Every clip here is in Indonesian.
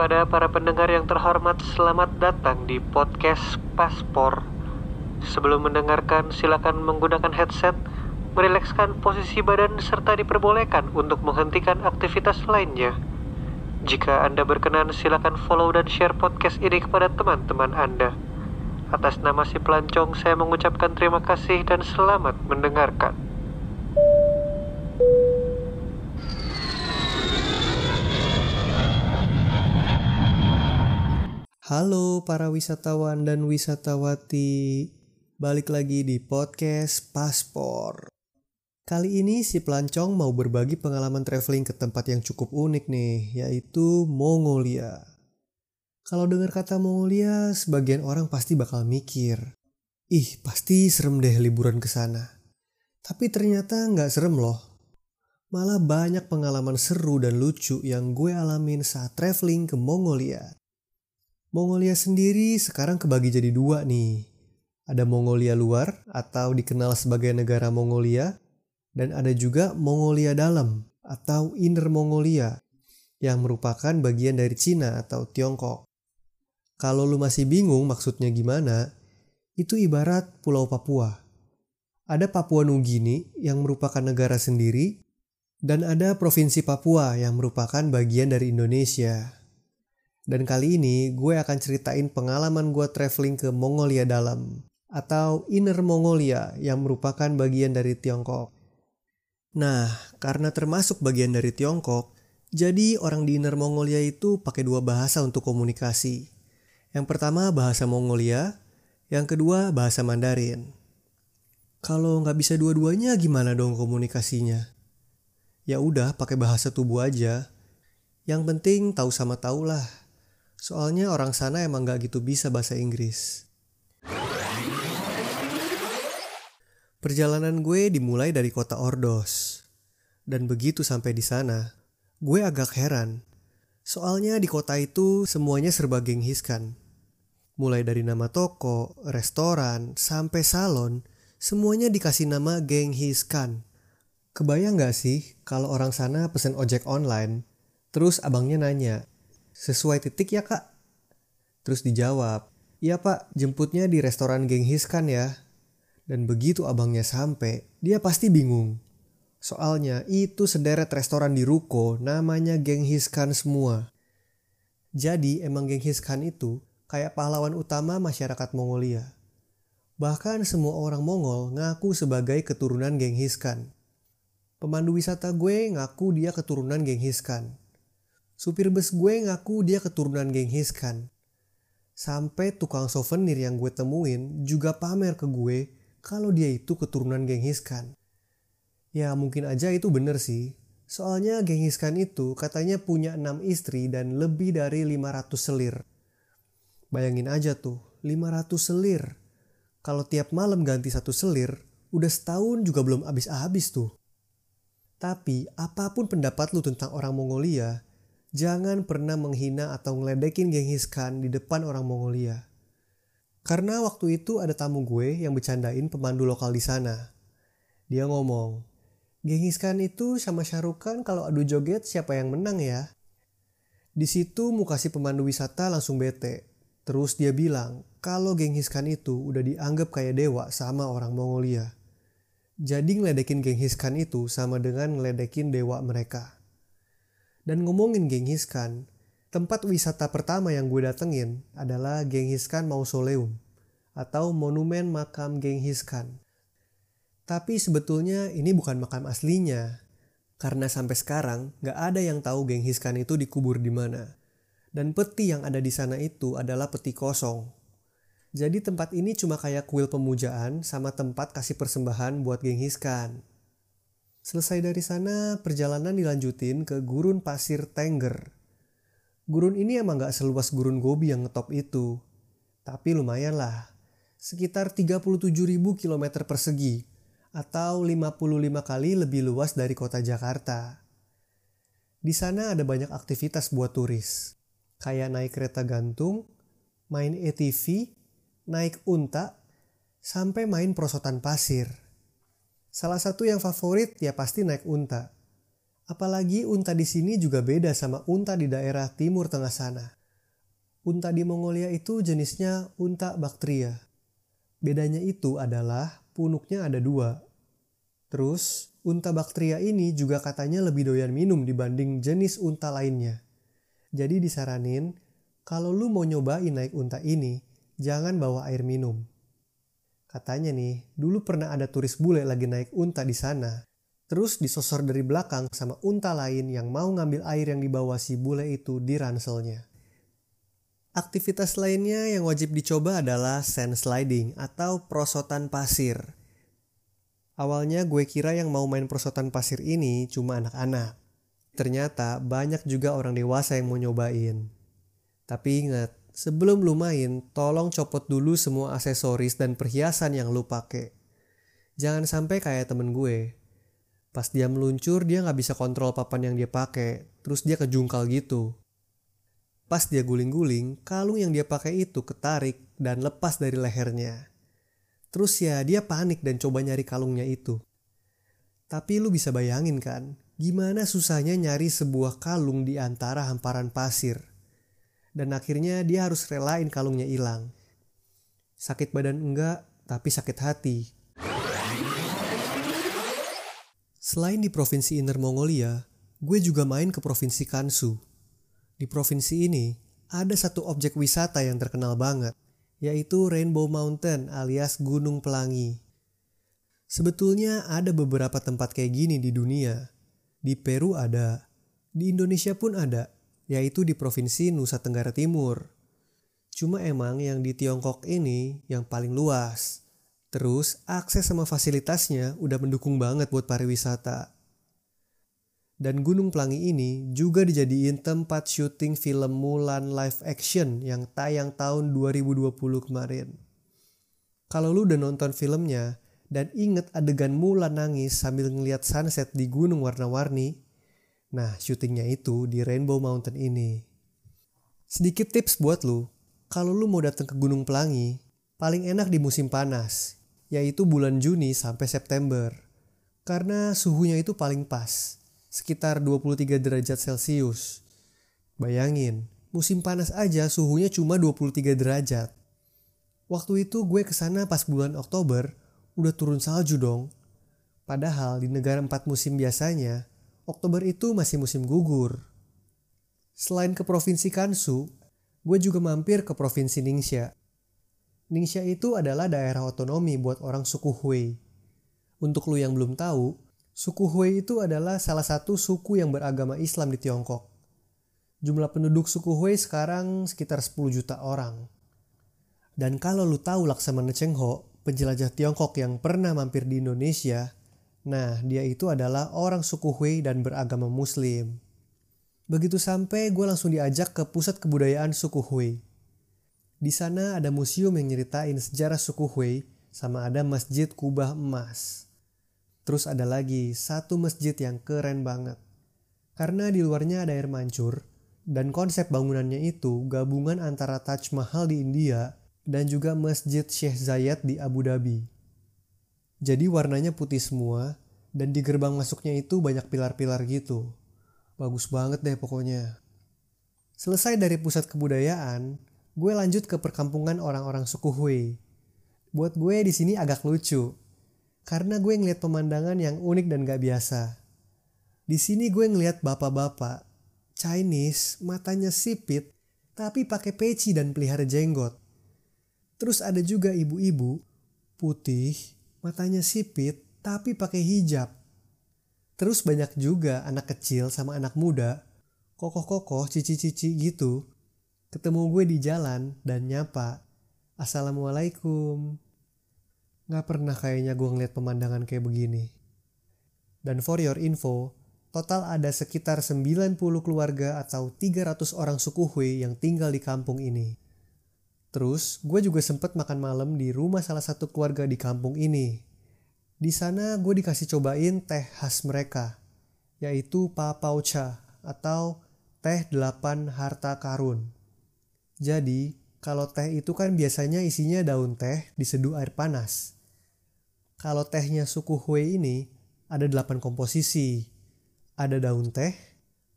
kepada para pendengar yang terhormat, selamat datang di podcast Paspor. Sebelum mendengarkan, silakan menggunakan headset, merilekskan posisi badan, serta diperbolehkan untuk menghentikan aktivitas lainnya. Jika Anda berkenan, silakan follow dan share podcast ini kepada teman-teman Anda. Atas nama si pelancong, saya mengucapkan terima kasih dan selamat mendengarkan. Halo para wisatawan dan wisatawati, balik lagi di podcast Paspor. Kali ini si pelancong mau berbagi pengalaman traveling ke tempat yang cukup unik nih, yaitu Mongolia. Kalau dengar kata Mongolia, sebagian orang pasti bakal mikir, ih pasti serem deh liburan ke sana. Tapi ternyata nggak serem loh. Malah banyak pengalaman seru dan lucu yang gue alamin saat traveling ke Mongolia. Mongolia sendiri sekarang kebagi jadi dua nih. Ada Mongolia luar atau dikenal sebagai negara Mongolia dan ada juga Mongolia dalam atau Inner Mongolia yang merupakan bagian dari Cina atau Tiongkok. Kalau lu masih bingung maksudnya gimana, itu ibarat Pulau Papua. Ada Papua Nugini yang merupakan negara sendiri dan ada Provinsi Papua yang merupakan bagian dari Indonesia. Dan kali ini gue akan ceritain pengalaman gue traveling ke Mongolia dalam atau Inner Mongolia yang merupakan bagian dari Tiongkok. Nah, karena termasuk bagian dari Tiongkok, jadi orang di Inner Mongolia itu pakai dua bahasa untuk komunikasi. Yang pertama bahasa Mongolia, yang kedua bahasa Mandarin. Kalau nggak bisa dua-duanya gimana dong komunikasinya? Ya udah pakai bahasa tubuh aja. Yang penting tahu sama tahu lah. Soalnya orang sana emang gak gitu bisa bahasa Inggris. Perjalanan gue dimulai dari kota Ordos. Dan begitu sampai di sana, gue agak heran. Soalnya di kota itu semuanya serba genghiskan. Mulai dari nama toko, restoran, sampai salon, semuanya dikasih nama genghiskan. Kebayang gak sih kalau orang sana pesen ojek online, terus abangnya nanya, sesuai titik ya kak? Terus dijawab, iya pak jemputnya di restoran Genghis kan ya? Dan begitu abangnya sampai, dia pasti bingung. Soalnya itu sederet restoran di Ruko namanya Genghis Khan semua. Jadi emang Genghis Khan itu kayak pahlawan utama masyarakat Mongolia. Bahkan semua orang Mongol ngaku sebagai keturunan Genghis Khan. Pemandu wisata gue ngaku dia keturunan Genghis Khan. Supir bus gue ngaku dia keturunan Genghis Khan. Sampai tukang souvenir yang gue temuin juga pamer ke gue kalau dia itu keturunan Genghis Khan. Ya mungkin aja itu bener sih. Soalnya Genghis Khan itu katanya punya enam istri dan lebih dari 500 selir. Bayangin aja tuh, 500 selir. Kalau tiap malam ganti satu selir, udah setahun juga belum habis-habis tuh. Tapi apa pun pendapat lu tentang orang Mongolia, jangan pernah menghina atau ngeledekin Genghis Khan di depan orang Mongolia. Karena waktu itu ada tamu gue yang bercandain pemandu lokal di sana. Dia ngomong, Genghis Khan itu sama Shahrukh Khan kalau adu joget siapa yang menang ya? Di situ muka si pemandu wisata langsung bete. Terus dia bilang kalau Genghis Khan itu udah dianggap kayak dewa sama orang Mongolia. Jadi ngeledekin Genghis Khan itu sama dengan ngeledekin dewa mereka. Dan ngomongin Genghis Khan, tempat wisata pertama yang gue datengin adalah Genghis Khan Mausoleum atau Monumen Makam Genghis Khan. Tapi sebetulnya ini bukan makam aslinya, karena sampai sekarang gak ada yang tahu Genghis Khan itu dikubur di mana. Dan peti yang ada di sana itu adalah peti kosong. Jadi tempat ini cuma kayak kuil pemujaan sama tempat kasih persembahan buat Genghis Khan. Selesai dari sana, perjalanan dilanjutin ke gurun pasir Tengger. Gurun ini emang gak seluas gurun Gobi yang ngetop itu. Tapi lumayan lah. Sekitar 37.000 km persegi atau 55 kali lebih luas dari kota Jakarta. Di sana ada banyak aktivitas buat turis. Kayak naik kereta gantung, main ATV, naik unta, sampai main prosotan pasir. Salah satu yang favorit ya pasti naik unta. Apalagi unta di sini juga beda sama unta di daerah timur tengah sana. Unta di Mongolia itu jenisnya unta baktria. Bedanya itu adalah punuknya ada dua. Terus, unta baktria ini juga katanya lebih doyan minum dibanding jenis unta lainnya. Jadi disaranin, kalau lu mau nyobain naik unta ini, jangan bawa air minum. Katanya nih, dulu pernah ada turis bule lagi naik unta di sana. Terus disosor dari belakang sama unta lain yang mau ngambil air yang dibawa si bule itu di ranselnya. Aktivitas lainnya yang wajib dicoba adalah sand sliding atau prosotan pasir. Awalnya gue kira yang mau main prosotan pasir ini cuma anak-anak. Ternyata banyak juga orang dewasa yang mau nyobain. Tapi ingat, sebelum lu main, tolong copot dulu semua aksesoris dan perhiasan yang lu pakai. Jangan sampai kayak temen gue, Pas dia meluncur dia nggak bisa kontrol papan yang dia pakai, terus dia kejungkal gitu. Pas dia guling-guling, kalung yang dia pakai itu ketarik dan lepas dari lehernya. Terus ya dia panik dan coba nyari kalungnya itu. Tapi lu bisa bayangin kan, gimana susahnya nyari sebuah kalung di antara hamparan pasir. Dan akhirnya dia harus relain kalungnya hilang. Sakit badan enggak, tapi sakit hati Selain di provinsi Inner Mongolia, gue juga main ke provinsi Kansu. Di provinsi ini, ada satu objek wisata yang terkenal banget, yaitu Rainbow Mountain alias Gunung Pelangi. Sebetulnya ada beberapa tempat kayak gini di dunia. Di Peru ada, di Indonesia pun ada, yaitu di provinsi Nusa Tenggara Timur. Cuma emang yang di Tiongkok ini yang paling luas. Terus akses sama fasilitasnya udah mendukung banget buat pariwisata. Dan Gunung Pelangi ini juga dijadiin tempat syuting film Mulan live action yang tayang tahun 2020 kemarin. Kalau lu udah nonton filmnya dan inget adegan Mulan nangis sambil ngeliat sunset di gunung warna-warni, nah syutingnya itu di Rainbow Mountain ini. Sedikit tips buat lu, kalau lu mau datang ke Gunung Pelangi, paling enak di musim panas, yaitu bulan Juni sampai September. Karena suhunya itu paling pas, sekitar 23 derajat Celcius. Bayangin, musim panas aja suhunya cuma 23 derajat. Waktu itu gue ke sana pas bulan Oktober, udah turun salju dong. Padahal di negara empat musim biasanya, Oktober itu masih musim gugur. Selain ke Provinsi Kansu, gue juga mampir ke Provinsi Ningxia. Ningxia itu adalah daerah otonomi buat orang suku Hui. Untuk lu yang belum tahu, suku Hui itu adalah salah satu suku yang beragama Islam di Tiongkok. Jumlah penduduk suku Hui sekarang sekitar 10 juta orang. Dan kalau lu tahu Laksamana Cheng Ho, penjelajah Tiongkok yang pernah mampir di Indonesia, nah dia itu adalah orang suku Hui dan beragama Muslim. Begitu sampai gue langsung diajak ke pusat kebudayaan suku Hui. Di sana ada museum yang nyeritain sejarah suku Hui sama ada masjid kubah emas. Terus ada lagi satu masjid yang keren banget. Karena di luarnya ada air mancur dan konsep bangunannya itu gabungan antara Taj Mahal di India dan juga Masjid Sheikh Zayed di Abu Dhabi. Jadi warnanya putih semua dan di gerbang masuknya itu banyak pilar-pilar gitu. Bagus banget deh pokoknya. Selesai dari pusat kebudayaan, gue lanjut ke perkampungan orang-orang suku Hui. Buat gue di sini agak lucu, karena gue ngeliat pemandangan yang unik dan gak biasa. Di sini gue ngeliat bapak-bapak, Chinese, matanya sipit, tapi pakai peci dan pelihara jenggot. Terus ada juga ibu-ibu, putih, matanya sipit, tapi pakai hijab. Terus banyak juga anak kecil sama anak muda, kokoh-kokoh, cici-cici gitu, ketemu gue di jalan dan nyapa, Assalamualaikum. Gak pernah kayaknya gue ngeliat pemandangan kayak begini. Dan for your info, total ada sekitar 90 keluarga atau 300 orang suku Hui yang tinggal di kampung ini. Terus, gue juga sempet makan malam di rumah salah satu keluarga di kampung ini. Di sana gue dikasih cobain teh khas mereka, yaitu Papau Cha atau teh delapan harta karun. Jadi, kalau teh itu kan biasanya isinya daun teh diseduh air panas. Kalau tehnya suku Hui ini ada delapan komposisi. Ada daun teh,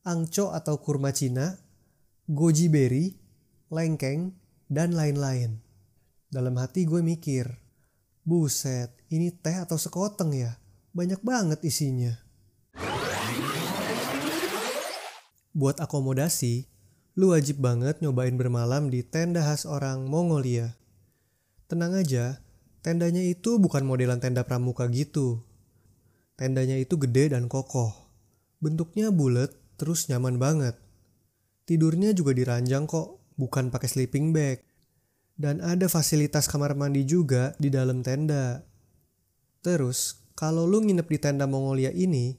angco atau kurma Cina, goji berry, lengkeng, dan lain-lain. Dalam hati gue mikir, buset, ini teh atau sekoteng ya? Banyak banget isinya. Buat akomodasi, lu wajib banget nyobain bermalam di tenda khas orang Mongolia. Tenang aja, tendanya itu bukan modelan tenda pramuka gitu. Tendanya itu gede dan kokoh. Bentuknya bulat, terus nyaman banget. Tidurnya juga diranjang kok, bukan pakai sleeping bag. Dan ada fasilitas kamar mandi juga di dalam tenda. Terus, kalau lu nginep di tenda Mongolia ini,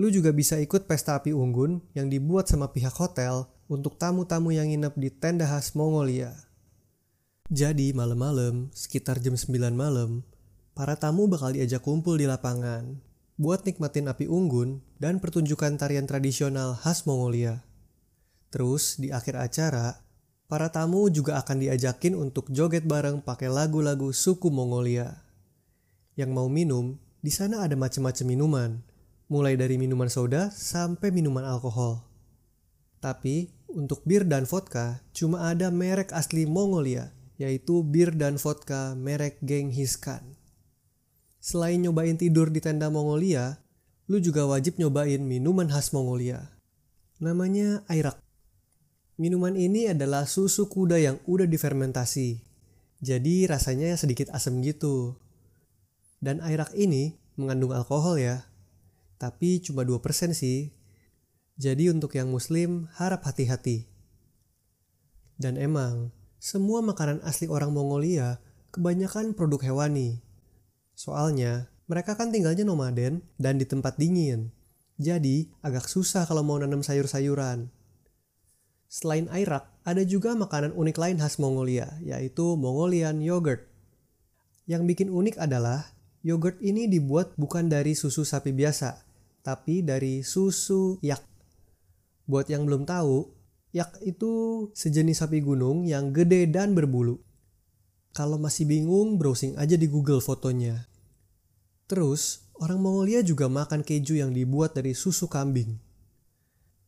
lu juga bisa ikut pesta api unggun yang dibuat sama pihak hotel untuk tamu-tamu yang nginep di tenda khas Mongolia. Jadi malam-malam, sekitar jam 9 malam, para tamu bakal diajak kumpul di lapangan buat nikmatin api unggun dan pertunjukan tarian tradisional khas Mongolia. Terus di akhir acara, para tamu juga akan diajakin untuk joget bareng pakai lagu-lagu suku Mongolia. Yang mau minum, di sana ada macam-macam minuman, mulai dari minuman soda sampai minuman alkohol. Tapi untuk bir dan vodka cuma ada merek asli Mongolia, yaitu bir dan vodka merek Genghis Khan. Selain nyobain tidur di tenda Mongolia, lu juga wajib nyobain minuman khas Mongolia. Namanya airak. Minuman ini adalah susu kuda yang udah difermentasi. Jadi rasanya sedikit asam gitu. Dan airak ini mengandung alkohol ya. Tapi cuma 2% sih. Jadi untuk yang muslim harap hati-hati. Dan emang, semua makanan asli orang Mongolia kebanyakan produk hewani Soalnya, mereka kan tinggalnya nomaden dan di tempat dingin. Jadi, agak susah kalau mau nanam sayur-sayuran. Selain airak, ada juga makanan unik lain khas Mongolia, yaitu Mongolian yogurt. Yang bikin unik adalah, yogurt ini dibuat bukan dari susu sapi biasa, tapi dari susu yak. Buat yang belum tahu, yak itu sejenis sapi gunung yang gede dan berbulu. Kalau masih bingung, browsing aja di Google fotonya. Terus, orang Mongolia juga makan keju yang dibuat dari susu kambing.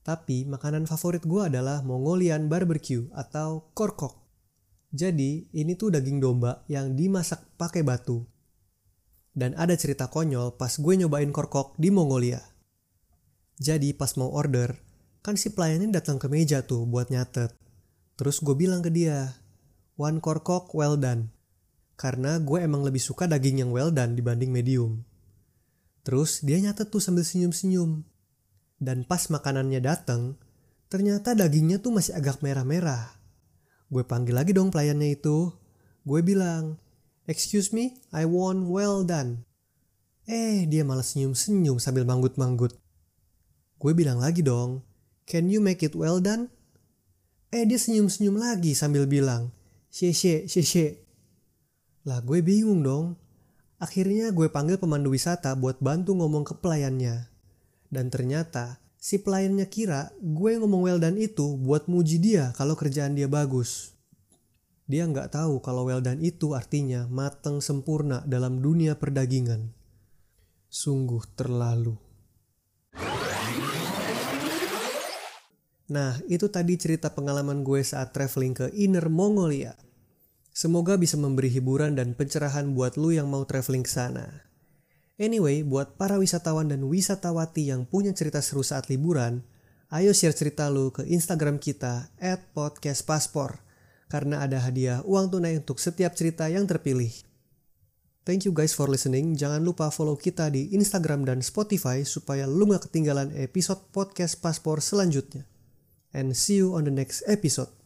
Tapi makanan favorit gue adalah Mongolian barbecue atau korkok. Jadi ini tuh daging domba yang dimasak pakai batu. Dan ada cerita konyol pas gue nyobain korkok di Mongolia. Jadi pas mau order, kan si pelayannya datang ke meja tuh buat nyatet. Terus gue bilang ke dia, one korkok well done karena gue emang lebih suka daging yang well done dibanding medium. Terus dia nyatet tuh sambil senyum-senyum. Dan pas makanannya datang, ternyata dagingnya tuh masih agak merah-merah. Gue panggil lagi dong pelayannya itu. Gue bilang, Excuse me, I want well done. Eh, dia malah senyum-senyum sambil manggut-manggut. Gue bilang lagi dong, Can you make it well done? Eh, dia senyum-senyum lagi sambil bilang, xie xie. Lah gue bingung dong. Akhirnya gue panggil pemandu wisata buat bantu ngomong ke pelayannya. Dan ternyata si pelayannya kira gue ngomong well done itu buat muji dia kalau kerjaan dia bagus. Dia nggak tahu kalau well done itu artinya mateng sempurna dalam dunia perdagingan. Sungguh terlalu. Nah, itu tadi cerita pengalaman gue saat traveling ke Inner Mongolia. Semoga bisa memberi hiburan dan pencerahan buat lu yang mau traveling ke sana. Anyway, buat para wisatawan dan wisatawati yang punya cerita seru saat liburan, ayo share cerita lu ke Instagram kita at podcastpaspor karena ada hadiah uang tunai untuk setiap cerita yang terpilih. Thank you guys for listening. Jangan lupa follow kita di Instagram dan Spotify supaya lu gak ketinggalan episode podcast paspor selanjutnya. And see you on the next episode.